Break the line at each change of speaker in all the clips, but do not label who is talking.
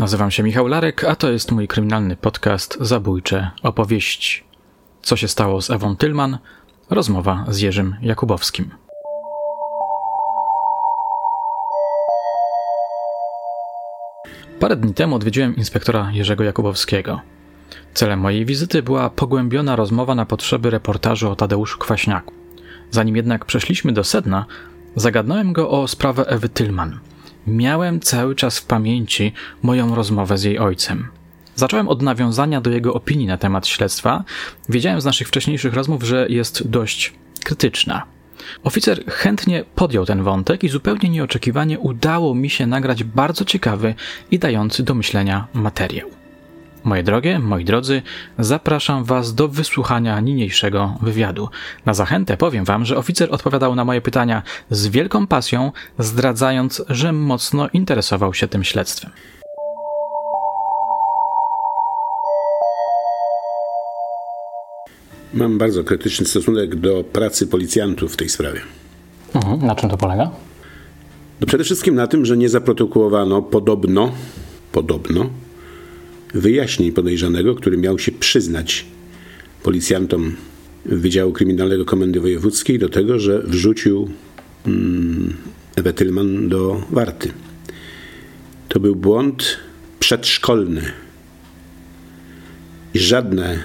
Nazywam się Michał Larek, a to jest mój kryminalny podcast Zabójcze opowieści. Co się stało z Ewą Tylman? Rozmowa z Jerzym Jakubowskim. Parę dni temu odwiedziłem inspektora Jerzego Jakubowskiego. Celem mojej wizyty była pogłębiona rozmowa na potrzeby reportażu o Tadeuszu Kwaśniaku. Zanim jednak przeszliśmy do sedna, zagadnąłem go o sprawę Ewy Tylman – Miałem cały czas w pamięci moją rozmowę z jej ojcem. Zacząłem od nawiązania do jego opinii na temat śledztwa. Wiedziałem z naszych wcześniejszych rozmów, że jest dość krytyczna. Oficer chętnie podjął ten wątek i zupełnie nieoczekiwanie udało mi się nagrać bardzo ciekawy i dający do myślenia materiał. Moje drogie, moi drodzy, zapraszam Was do wysłuchania niniejszego wywiadu. Na zachętę powiem Wam, że oficer odpowiadał na moje pytania z wielką pasją, zdradzając, że mocno interesował się tym śledztwem.
Mam bardzo krytyczny stosunek do pracy policjantów w tej sprawie.
Mhm. Na czym to polega?
No przede wszystkim na tym, że nie zaprotokołowano podobno, podobno wyjaśnień podejrzanego, który miał się przyznać policjantom Wydziału Kryminalnego Komendy Wojewódzkiej do tego, że wrzucił mm, Ewę Tylman do warty. To był błąd przedszkolny. I żadne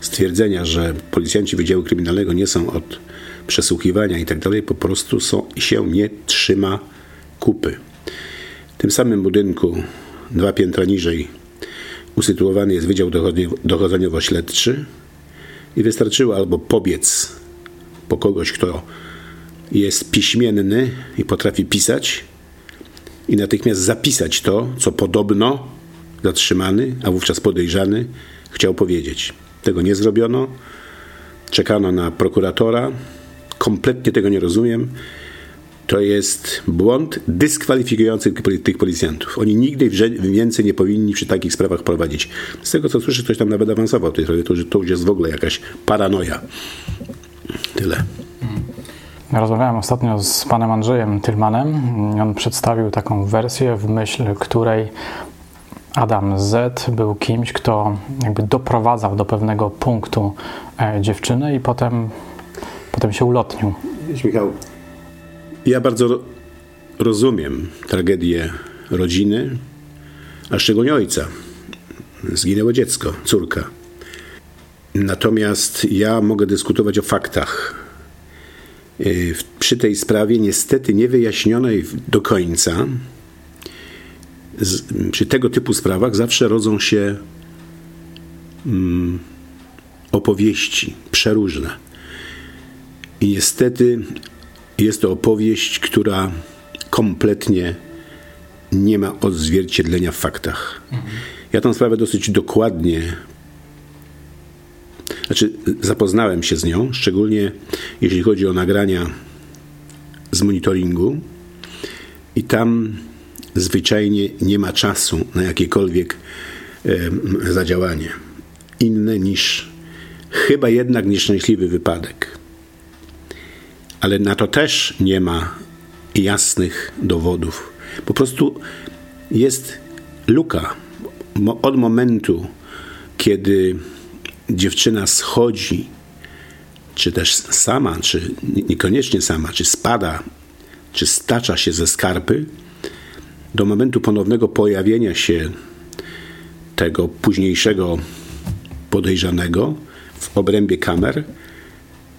stwierdzenia, że policjanci Wydziału Kryminalnego nie są od przesłuchiwania i tak dalej, po prostu są, się nie trzyma kupy. W tym samym budynku dwa piętra niżej usytuowany jest Wydział Dochodzeniowo-Śledczy i wystarczyło albo pobiec po kogoś, kto jest piśmienny i potrafi pisać i natychmiast zapisać to, co podobno zatrzymany, a wówczas podejrzany chciał powiedzieć. Tego nie zrobiono. Czekano na prokuratora. Kompletnie tego nie rozumiem to jest błąd dyskwalifikujący tych policjantów. Oni nigdy więcej nie powinni przy takich sprawach prowadzić. Z tego co słyszę, ktoś tam nawet awansował w tej sprawie, to, to już jest w ogóle jakaś paranoja. Tyle.
Rozmawiałem ostatnio z panem Andrzejem Tylmanem. On przedstawił taką wersję, w myśl której Adam Z był kimś, kto jakby doprowadzał do pewnego punktu e, dziewczynę i potem, potem się ulotnił.
Michał, ja bardzo rozumiem tragedię rodziny, a szczególnie ojca. Zginęło dziecko, córka. Natomiast ja mogę dyskutować o faktach. Y, przy tej sprawie, niestety niewyjaśnionej do końca, przy tego typu sprawach zawsze rodzą się mm, opowieści przeróżne. I niestety jest to opowieść, która kompletnie nie ma odzwierciedlenia w faktach. Ja tę sprawę dosyć dokładnie znaczy, zapoznałem się z nią, szczególnie jeśli chodzi o nagrania z monitoringu, i tam zwyczajnie nie ma czasu na jakiekolwiek zadziałanie. Inne niż chyba jednak nieszczęśliwy wypadek ale na to też nie ma jasnych dowodów. Po prostu jest luka od momentu, kiedy dziewczyna schodzi, czy też sama, czy niekoniecznie sama, czy spada, czy stacza się ze skarpy, do momentu ponownego pojawienia się tego późniejszego podejrzanego w obrębie kamer,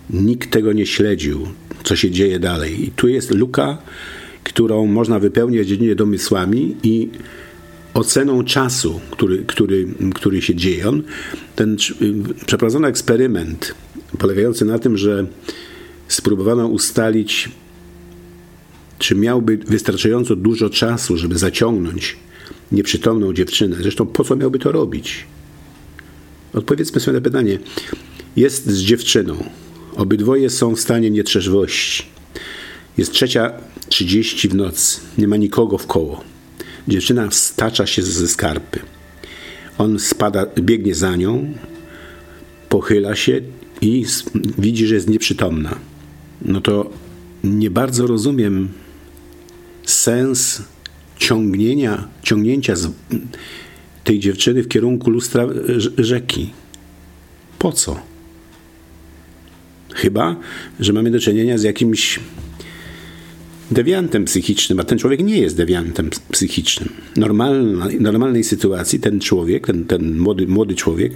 nikt tego nie śledził co się dzieje dalej. I tu jest luka, którą można wypełniać jedynie domysłami i oceną czasu, który, który, który się dzieje. On, ten przeprowadzono eksperyment polegający na tym, że spróbowano ustalić, czy miałby wystarczająco dużo czasu, żeby zaciągnąć nieprzytomną dziewczynę. Zresztą po co miałby to robić? Odpowiedzmy sobie na pytanie. Jest z dziewczyną, Obydwoje są w stanie nietrzeźwości. Jest trzecia trzydzieści w nocy. Nie ma nikogo w koło. Dziewczyna stacza się ze skarpy. On spada, biegnie za nią, pochyla się i widzi, że jest nieprzytomna. No to nie bardzo rozumiem sens ciągnienia, ciągnięcia tej dziewczyny w kierunku lustra rzeki. Po co? Chyba, że mamy do czynienia z jakimś dewiantem psychicznym, a ten człowiek nie jest dewiantem psychicznym. Normalna, normalnej sytuacji ten człowiek, ten, ten młody, młody człowiek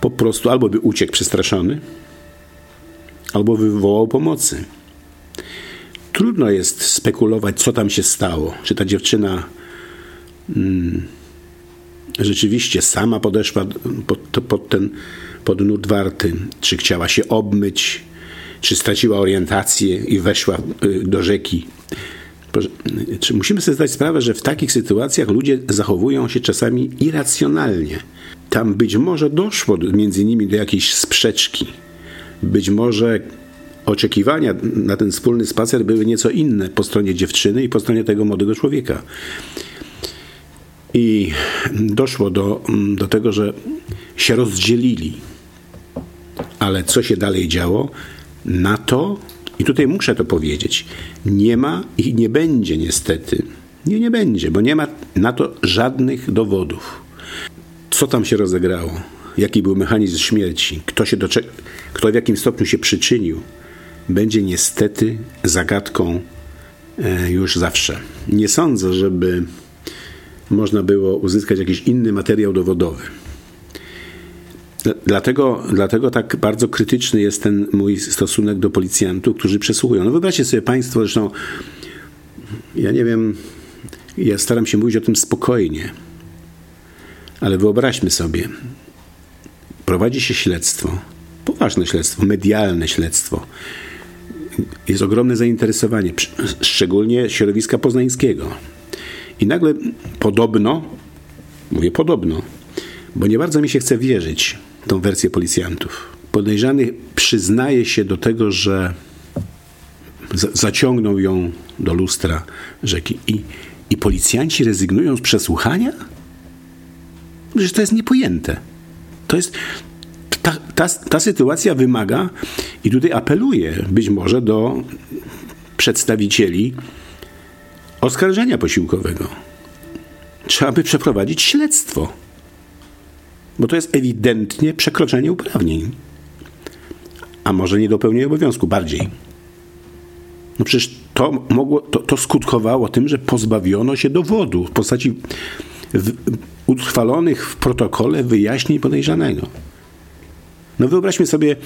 po prostu albo by uciekł przestraszony, albo wywołał pomocy. Trudno jest spekulować, co tam się stało. Czy ta dziewczyna hmm, rzeczywiście sama podeszła pod, pod ten pod nurt warty, czy chciała się obmyć, czy straciła orientację i weszła y, do rzeki. Musimy sobie zdać sprawę, że w takich sytuacjach ludzie zachowują się czasami irracjonalnie. Tam być może doszło między nimi do jakiejś sprzeczki. Być może oczekiwania na ten wspólny spacer były nieco inne po stronie dziewczyny i po stronie tego młodego człowieka. I doszło do, do tego, że się rozdzielili. Ale co się dalej działo? Na to, i tutaj muszę to powiedzieć, nie ma i nie będzie niestety. Nie, nie będzie, bo nie ma na to żadnych dowodów. Co tam się rozegrało? Jaki był mechanizm śmierci? Kto, się do, kto w jakim stopniu się przyczynił? Będzie niestety zagadką e, już zawsze. Nie sądzę, żeby można było uzyskać jakiś inny materiał dowodowy. Dlatego, dlatego tak bardzo krytyczny jest ten mój stosunek do policjantów, którzy przesłuchują. No wyobraźcie sobie Państwo, zresztą ja nie wiem, ja staram się mówić o tym spokojnie, ale wyobraźmy sobie, prowadzi się śledztwo, poważne śledztwo, medialne śledztwo. Jest ogromne zainteresowanie, szczególnie środowiska poznańskiego. I nagle podobno, mówię podobno, bo nie bardzo mi się chce wierzyć, tą wersję policjantów. Podejrzany przyznaje się do tego, że zaciągnął ją do lustra rzeki i, i policjanci rezygnują z przesłuchania? Przecież to jest niepojęte. To jest, ta, ta, ta sytuacja wymaga, i tutaj apeluję być może do przedstawicieli oskarżenia posiłkowego. Trzeba by przeprowadzić śledztwo bo to jest ewidentnie przekroczenie uprawnień. A może niedopełnienie obowiązku, bardziej. No przecież to, mogło, to, to skutkowało tym, że pozbawiono się dowodu w postaci w, utrwalonych w protokole wyjaśnień podejrzanego. No wyobraźmy sobie,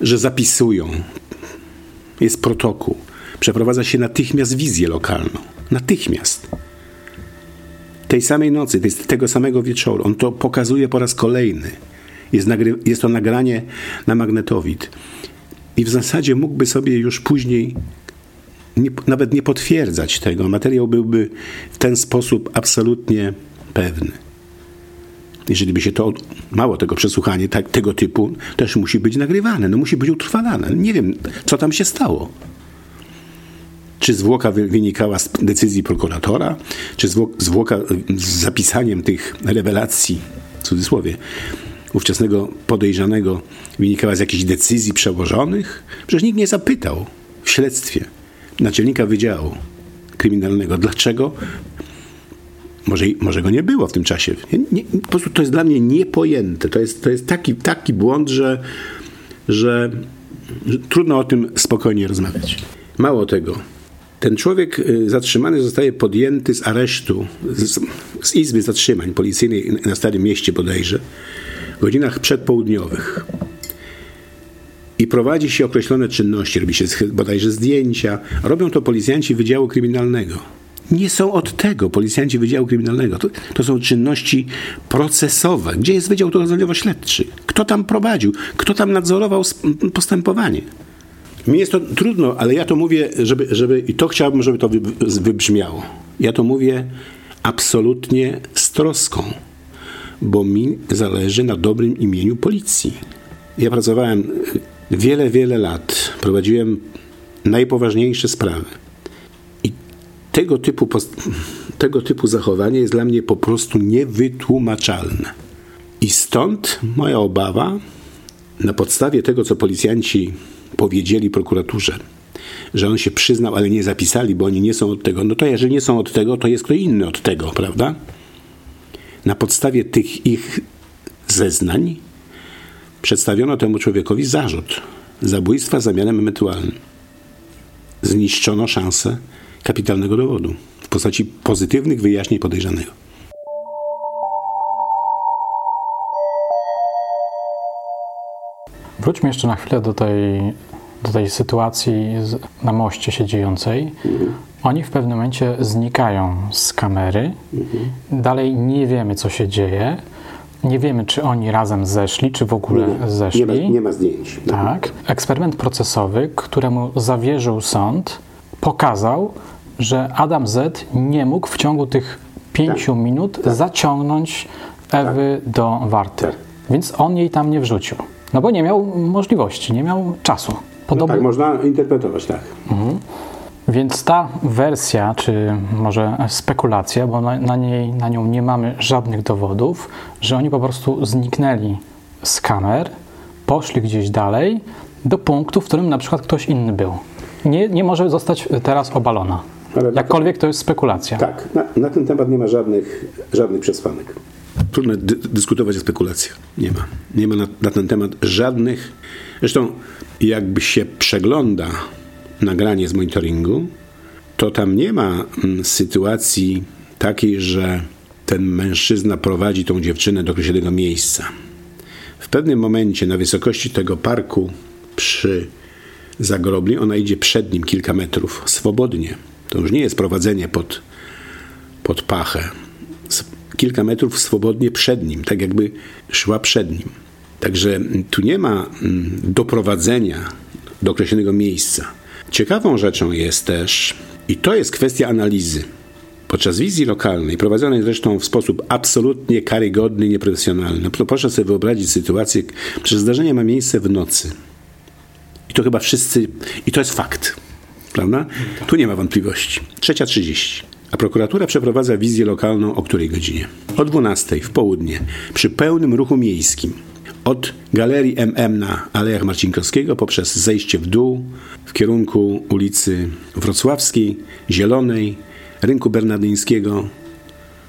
że zapisują. Jest protokół. Przeprowadza się natychmiast wizję lokalną. Natychmiast tej samej nocy, tego samego wieczoru. On to pokazuje po raz kolejny. Jest, jest to nagranie na magnetowid. I w zasadzie mógłby sobie już później nie, nawet nie potwierdzać tego. Materiał byłby w ten sposób absolutnie pewny. Jeżeli by się to, mało tego przesłuchanie tak, tego typu, też musi być nagrywane, no musi być utrwalane. Nie wiem, co tam się stało. Czy zwłoka wynikała z decyzji prokuratora, czy zwłoka z zapisaniem tych rewelacji, w cudzysłowie, ówczesnego podejrzanego wynikała z jakichś decyzji przełożonych? Przecież nikt nie zapytał w śledztwie naczelnika Wydziału Kryminalnego, dlaczego może, może go nie było w tym czasie. Nie, po prostu to jest dla mnie niepojęte. To jest, to jest taki, taki błąd, że, że, że trudno o tym spokojnie rozmawiać. Mało tego, ten człowiek y, zatrzymany zostaje podjęty z aresztu, z, z izby zatrzymań policyjnej na Starym Mieście bodajże, w godzinach przedpołudniowych. I prowadzi się określone czynności, robi się bodajże zdjęcia. Robią to policjanci Wydziału Kryminalnego. Nie są od tego policjanci Wydziału Kryminalnego. To, to są czynności procesowe. Gdzie jest Wydział Dochodzeniowo-Śledczy? Kto tam prowadził? Kto tam nadzorował postępowanie? Mi jest to trudno, ale ja to mówię, żeby, żeby i to chciałbym, żeby to wybrzmiało. Ja to mówię absolutnie z troską, bo mi zależy na dobrym imieniu policji. Ja pracowałem wiele, wiele lat, prowadziłem najpoważniejsze sprawy. I tego typu, tego typu zachowanie jest dla mnie po prostu niewytłumaczalne. I stąd moja obawa, na podstawie tego, co policjanci powiedzieli prokuraturze że on się przyznał, ale nie zapisali, bo oni nie są od tego. No to jeżeli nie są od tego, to jest kto inny od tego, prawda? Na podstawie tych ich zeznań przedstawiono temu człowiekowi zarzut zabójstwa zamianem ewentualnym. Zniszczono szansę kapitalnego dowodu w postaci pozytywnych wyjaśnień podejrzanego.
Wróćmy jeszcze na chwilę do tej, do tej sytuacji na moście się dziejącej. Mhm. Oni w pewnym momencie znikają z kamery. Mhm. Dalej nie wiemy, co się dzieje. Nie wiemy, czy oni razem zeszli, czy w ogóle
nie,
zeszli. Nie
ma, nie ma zdjęć.
Tak. Eksperyment procesowy, któremu zawierzył sąd, pokazał, że Adam Z nie mógł w ciągu tych pięciu tak. minut tak. zaciągnąć Ewy tak. do warty. Tak. Więc on jej tam nie wrzucił. No bo nie miał możliwości, nie miał czasu.
Podobny... No tak, można interpretować, tak. Mhm.
Więc ta wersja, czy może spekulacja, bo na, na, niej, na nią nie mamy żadnych dowodów, że oni po prostu zniknęli z kamer, poszli gdzieś dalej do punktu, w którym na przykład ktoś inny był. Nie, nie może zostać teraz obalona. Ale Jakkolwiek to jest spekulacja.
Tak, na, na, ten temat nie ma żadnych, żadnych przesłanek. Trudno dy dyskutować o spekulacjach. Nie ma. Nie ma na, na ten temat żadnych. Zresztą, jakby się przegląda nagranie z monitoringu, to tam nie ma mm, sytuacji takiej, że ten mężczyzna prowadzi tą dziewczynę do określonego miejsca. W pewnym momencie na wysokości tego parku przy zagrobli ona idzie przed nim kilka metrów swobodnie. To już nie jest prowadzenie pod, pod pachę. Kilka metrów swobodnie przed nim, tak jakby szła przed nim. Także tu nie ma mm, doprowadzenia do określonego miejsca. Ciekawą rzeczą jest też, i to jest kwestia analizy, podczas wizji lokalnej, prowadzonej zresztą w sposób absolutnie karygodny, nieprofesjonalny. No, proszę sobie wyobrazić sytuację, że zdarzenie ma miejsce w nocy. I to chyba wszyscy, i to jest fakt, prawda? Tu nie ma wątpliwości. Trzecia trzydzieści. A prokuratura przeprowadza wizję lokalną o której godzinie? O 12 w południe, przy pełnym ruchu miejskim od galerii MM na Alejach Marcinkowskiego poprzez zejście w dół w kierunku ulicy Wrocławskiej, Zielonej, Rynku Bernardyńskiego,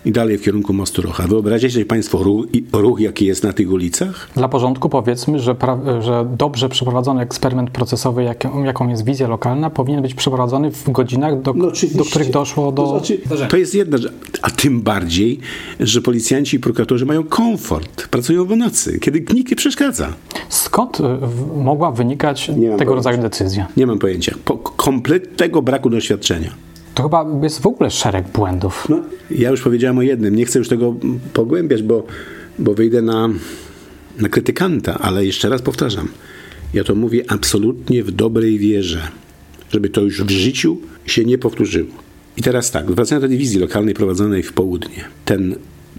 i dalej w kierunku Mostu Rocha. Wyobraźcie sobie Państwo ruch, ruch, jaki jest na tych ulicach?
Dla porządku powiedzmy, że, że dobrze przeprowadzony eksperyment procesowy, jak, jaką jest wizja lokalna, powinien być przeprowadzony w godzinach, do, no do których doszło do... To, znaczy,
to jest jedna rzecz, a tym bardziej, że policjanci i prokuratorzy mają komfort, pracują w nocy, kiedy nikt nie przeszkadza.
Skąd y, mogła wynikać tego pojęcia. rodzaju decyzja?
Nie mam pojęcia. Po kompletnego braku doświadczenia.
To chyba jest w ogóle szereg błędów. No,
ja już powiedziałem o jednym. Nie chcę już tego pogłębiać, bo, bo wyjdę na, na krytykanta, ale jeszcze raz powtarzam. Ja to mówię absolutnie w dobrej wierze, żeby to już w życiu się nie powtórzyło. I teraz tak, wracając do dywizji lokalnej prowadzonej w południe. Ten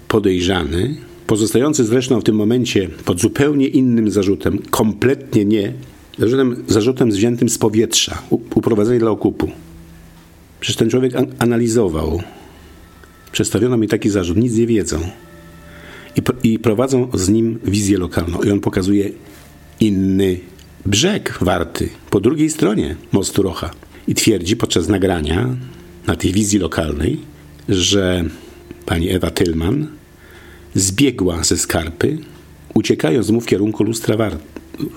podejrzany, pozostający zresztą w tym momencie pod zupełnie innym zarzutem, kompletnie nie, zarzutem, zarzutem wziętym z powietrza, uprowadzenie dla okupu, Przecież ten człowiek an analizował. Przedstawiono mi taki zarzut, nic nie wiedzą. I, I prowadzą z nim wizję lokalną. I on pokazuje inny brzeg Warty, po drugiej stronie mostu Rocha. I twierdzi podczas nagrania na tej wizji lokalnej, że pani Ewa Tylman zbiegła ze skarpy, uciekając mu w kierunku lustra,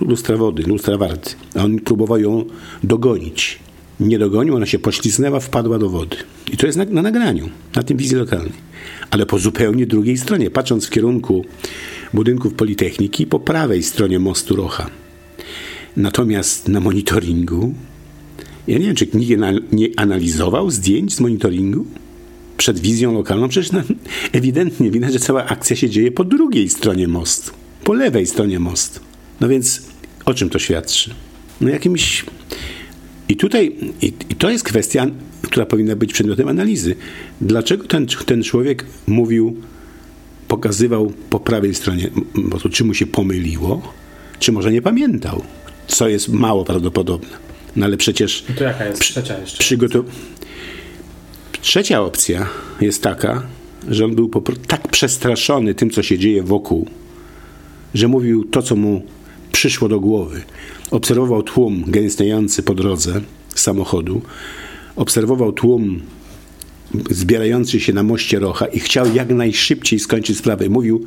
lustra wody, lustra Warty. A on próbował ją dogonić nie dogonił, ona się pośliznęła, wpadła do wody. I to jest na, na nagraniu, na tym wizji lokalnej. Ale po zupełnie drugiej stronie, patrząc w kierunku budynków Politechniki, po prawej stronie mostu Rocha. Natomiast na monitoringu, ja nie wiem, czy nikt nie analizował zdjęć z monitoringu przed wizją lokalną. Przecież na, ewidentnie widać, że cała akcja się dzieje po drugiej stronie mostu, po lewej stronie mostu. No więc o czym to świadczy? No jakimś i tutaj, i, i to jest kwestia, która powinna być przedmiotem analizy. Dlaczego ten, ten człowiek mówił, pokazywał po prawej stronie, bo to czy mu się pomyliło, czy może nie pamiętał, co jest mało prawdopodobne. No ale przecież...
I to jaka jest trzecia jeszcze?
Przygotow... Trzecia opcja jest taka, że on był tak przestraszony tym, co się dzieje wokół, że mówił to, co mu przyszło do głowy. Obserwował tłum gęstniejący po drodze, samochodu, obserwował tłum zbierający się na moście Rocha i chciał jak najszybciej skończyć sprawę. Mówił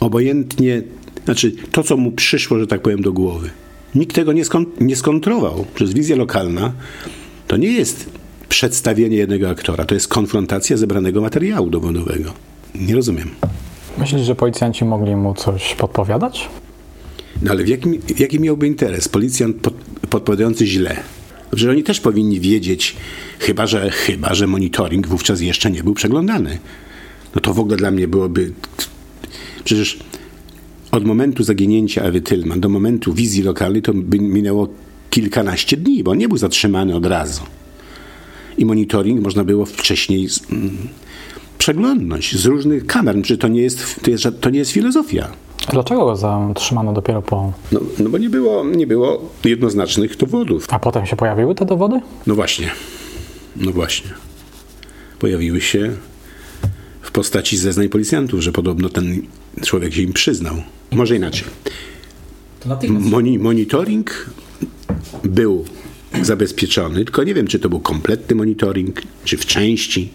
obojętnie, znaczy to, co mu przyszło, że tak powiem, do głowy. Nikt tego nie, nie skontrował. Przez wizja lokalna to nie jest przedstawienie jednego aktora, to jest konfrontacja zebranego materiału dowodowego. Nie rozumiem.
Myślisz, że policjanci mogli mu coś podpowiadać?
No ale w jakim, jaki miałby interes policjant pod, podpowiadający źle? Że oni też powinni wiedzieć, chyba że, chyba że monitoring wówczas jeszcze nie był przeglądany. No to w ogóle dla mnie byłoby. Przecież od momentu zaginięcia Ewy Tylman do momentu wizji lokalnej to by minęło kilkanaście dni, bo on nie był zatrzymany od razu. I monitoring można było wcześniej przeglądnąć z różnych kamer. Czy to nie jest, to, jest, to nie jest filozofia.
Dlaczego go zatrzymano dopiero po.
No, no bo nie było, nie było jednoznacznych dowodów.
A potem się pojawiły te dowody?
No właśnie. No właśnie. Pojawiły się w postaci zeznań policjantów, że podobno ten człowiek się im przyznał. Może inaczej. Moni monitoring był zabezpieczony, tylko nie wiem, czy to był kompletny monitoring, czy w części.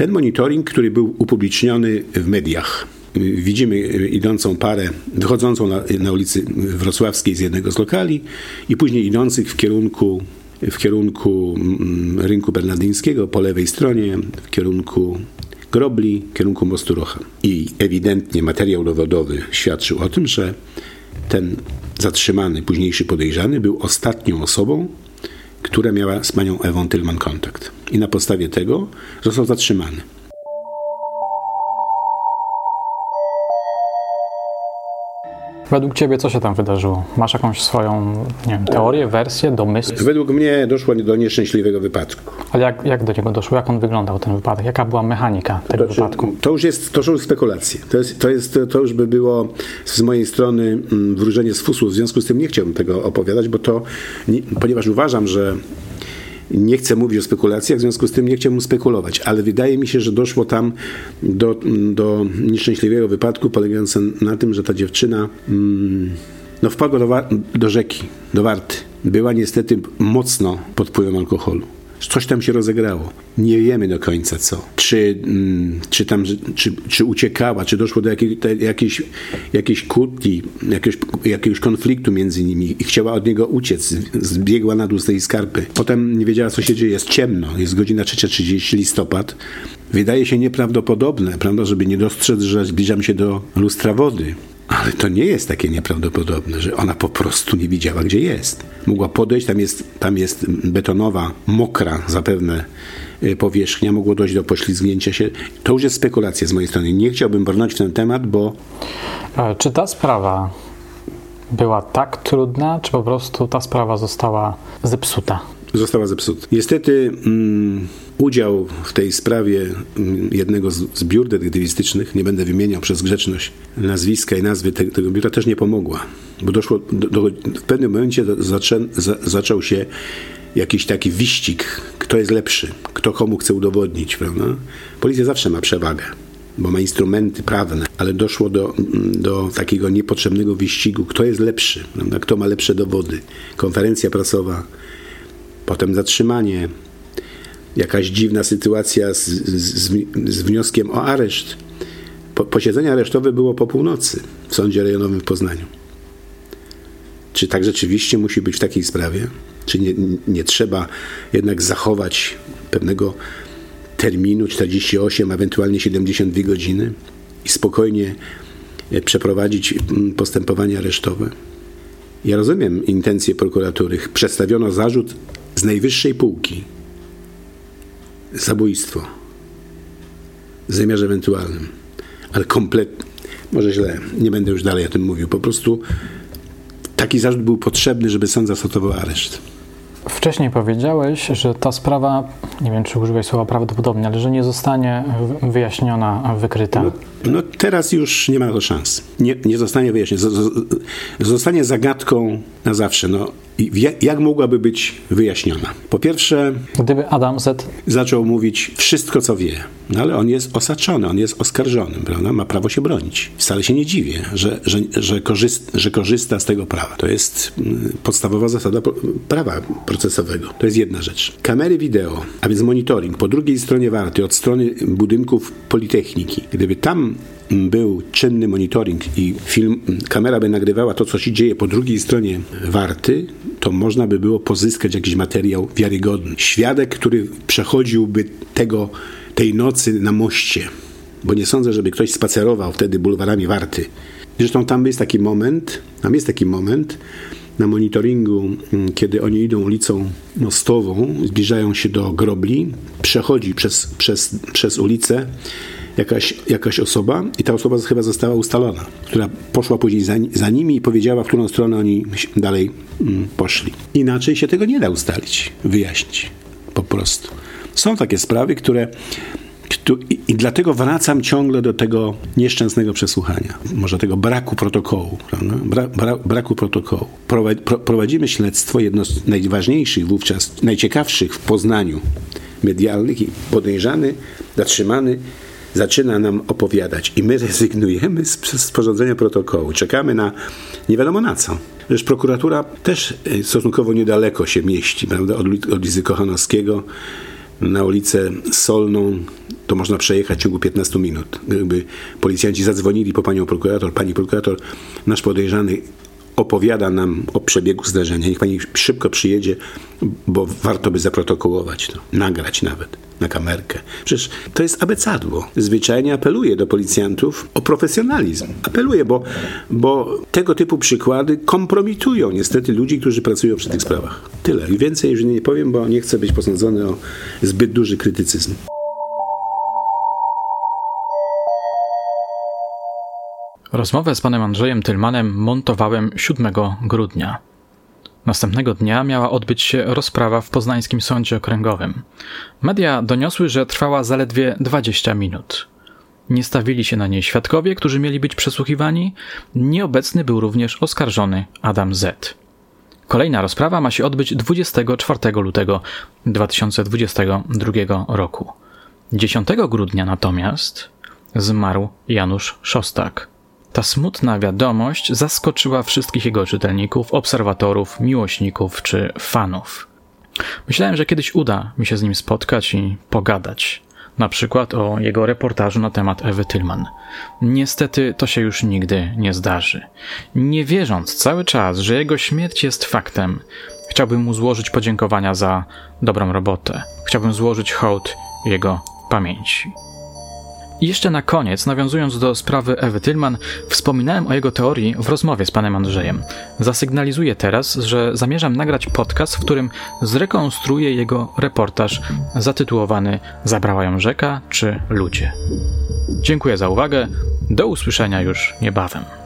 Ten monitoring, który był upubliczniony w mediach. Widzimy idącą parę, wychodzącą na, na ulicy Wrocławskiej z jednego z lokali i później idących w kierunku, w kierunku mm, rynku bernardyńskiego po lewej stronie, w kierunku Grobli, w kierunku mostu Rocha. I ewidentnie materiał dowodowy świadczył o tym, że ten zatrzymany, późniejszy podejrzany był ostatnią osobą, która miała z panią Ewą Tylman kontakt. I na podstawie tego został zatrzymany.
Według Ciebie co się tam wydarzyło? Masz jakąś swoją nie wiem, teorię, wersję, domysł?
Według mnie doszło do nieszczęśliwego wypadku.
Ale jak, jak do niego doszło? Jak on wyglądał, ten wypadek? Jaka była mechanika tego
to,
wypadku?
To już jest, to już spekulacje. To, jest, to, jest, to już by było z mojej strony mm, wróżenie z fusu. W związku z tym nie chciałbym tego opowiadać, bo to, nie, ponieważ uważam, że nie chcę mówić o spekulacjach, w związku z tym nie chciałbym spekulować, ale wydaje mi się, że doszło tam do, do nieszczęśliwego wypadku polegającego na tym, że ta dziewczyna mm, no, wpadła do, do rzeki, do Warty. Była niestety mocno pod wpływem alkoholu. Coś tam się rozegrało. Nie wiemy do końca co. Czy, mm, czy tam, czy, czy uciekała, czy doszło do jakiej, jakiejś, jakiejś kłótni, jakiegoś, jakiegoś konfliktu między nimi i chciała od niego uciec. Zbiegła na dół z tej skarpy. Potem nie wiedziała, co się dzieje. Jest ciemno. Jest godzina 3.30 listopad. Wydaje się nieprawdopodobne, prawda, żeby nie dostrzec, że zbliżam się do lustra wody. Ale to nie jest takie nieprawdopodobne, że ona po prostu nie widziała, gdzie jest. Mogła podejść, tam jest, tam jest betonowa, mokra zapewne y, powierzchnia, mogło dojść do poślizgnięcia się. To już jest spekulacja z mojej strony. Nie chciałbym brnąć w ten temat, bo...
E, czy ta sprawa była tak trudna, czy po prostu ta sprawa została zepsuta?
Została zepsuta. Niestety... Mm, udział w tej sprawie mm, jednego z, biur detektywistycznych, nie będę wymieniał przez grzeczność nazwiska i nazwy te, tego biura, też nie pomogła, bo doszło do, do, w pewnym momencie zaczę, za, zaczął się jakiś taki wyścig, kto jest lepszy, kto komu chce udowodnić, prawda? Policja zawsze ma przewagę, bo ma instrumenty prawne, ale doszło do, do takiego niepotrzebnego wyścigu, kto jest lepszy, prawda? kto ma lepsze dowody. Konferencja prasowa, potem zatrzymanie, jakaś dziwna sytuacja z, z, z wnioskiem o areszt. Po, posiedzenie aresztowe było po północy w sądzie rejonowym w Poznaniu. Czy tak rzeczywiście musi być w takiej sprawie? Czy nie, nie trzeba jednak zachować pewnego terminu 48, ewentualnie 72 godziny i spokojnie e, przeprowadzić postępowanie aresztowe? Ja rozumiem intencje prokuratury. Przedstawiono zarzut z najwyższej półki zabójstwo w zamiarze ewentualnym, ale kompletnie, może źle, nie będę już dalej o tym mówił, po prostu taki zarzut był potrzebny, żeby sąd zastosował areszt.
Wcześniej powiedziałeś, że ta sprawa, nie wiem czy użyłeś słowa prawdopodobnie, ale że nie zostanie wyjaśniona, wykryta.
No, no teraz już nie ma na to szans. Nie, nie zostanie wyjaśniona. Zostanie zagadką na zawsze. No, jak mogłaby być wyjaśniona? Po pierwsze,
gdyby Adam Z
zaczął mówić wszystko, co wie, no ale on jest osaczony, on jest oskarżony, prawda? ma prawo się bronić. Wcale się nie dziwię, że, że, że, korzyst, że korzysta z tego prawa. To jest mm, podstawowa zasada prawa procesowego. To jest jedna rzecz. Kamery wideo, a więc monitoring po drugiej stronie warty, od strony budynków Politechniki. Gdyby tam był czynny monitoring i film, kamera by nagrywała to, co się dzieje po drugiej stronie warty, to można by było pozyskać jakiś materiał wiarygodny. Świadek, który przechodziłby tego, tej nocy na moście, bo nie sądzę, żeby ktoś spacerował wtedy bulwarami warty. Zresztą tam jest taki moment, tam jest taki moment na monitoringu, mm, kiedy oni idą ulicą mostową, zbliżają się do grobli, przechodzi przez, przez, przez ulicę jakaś, jakaś osoba i ta osoba chyba została ustalona, która poszła później za, za nimi i powiedziała, w którą stronę oni dalej mm, poszli. Inaczej się tego nie da ustalić, wyjaśnić po prostu. Są takie sprawy, które i dlatego wracam ciągle do tego nieszczęsnego przesłuchania, może tego braku protokołu. Bra, bra, braku protokołu. Prowadzimy śledztwo, jedno z najważniejszych wówczas, najciekawszych w Poznaniu medialnych i podejrzany, zatrzymany zaczyna nam opowiadać i my rezygnujemy z, sporządzenia protokołu. Czekamy na nie wiadomo na co. Zresztą prokuratura też e, stosunkowo niedaleko się mieści, prawda, od, od ulicy Kochanowskiego na ulicę Solną to można przejechać w ciągu 15 minut. Gdyby policjanci zadzwonili po panią prokurator, pani prokurator, nasz podejrzany opowiada nam o przebiegu zdarzenia. Niech pani szybko przyjedzie, bo warto by zaprotokołować to, nagrać nawet na kamerkę. Przecież to jest abecadło. Zwyczajnie apeluję do policjantów o profesjonalizm. Apeluję, bo, bo tego typu przykłady kompromitują niestety ludzi, którzy pracują przy tych sprawach. Tyle. I więcej już nie powiem, bo nie chcę być posądzony o zbyt duży krytycyzm.
Rozmowę z panem Andrzejem Tylmanem montowałem 7 grudnia. Następnego dnia miała odbyć się rozprawa w poznańskim sądzie okręgowym. Media doniosły, że trwała zaledwie 20 minut. Nie stawili się na niej świadkowie, którzy mieli być przesłuchiwani. Nieobecny był również oskarżony Adam Z. Kolejna rozprawa ma się odbyć 24 lutego 2022 roku. 10 grudnia natomiast zmarł Janusz Szostak. Ta smutna wiadomość zaskoczyła wszystkich jego czytelników, obserwatorów, miłośników czy fanów. Myślałem, że kiedyś uda mi się z nim spotkać i pogadać. Na przykład o jego reportażu na temat Ewy Tylman. Niestety to się już nigdy nie zdarzy. Nie wierząc cały czas, że jego śmierć jest faktem, chciałbym mu złożyć podziękowania za dobrą robotę. Chciałbym złożyć hołd jego pamięci. I jeszcze na koniec, nawiązując do sprawy Ewy Tylman, wspominałem o jego teorii w rozmowie z panem Andrzejem. Zasygnalizuję teraz, że zamierzam nagrać podcast, w którym zrekonstruuję jego reportaż zatytułowany Zabrała ją rzeka czy ludzie. Dziękuję za uwagę. Do usłyszenia już niebawem.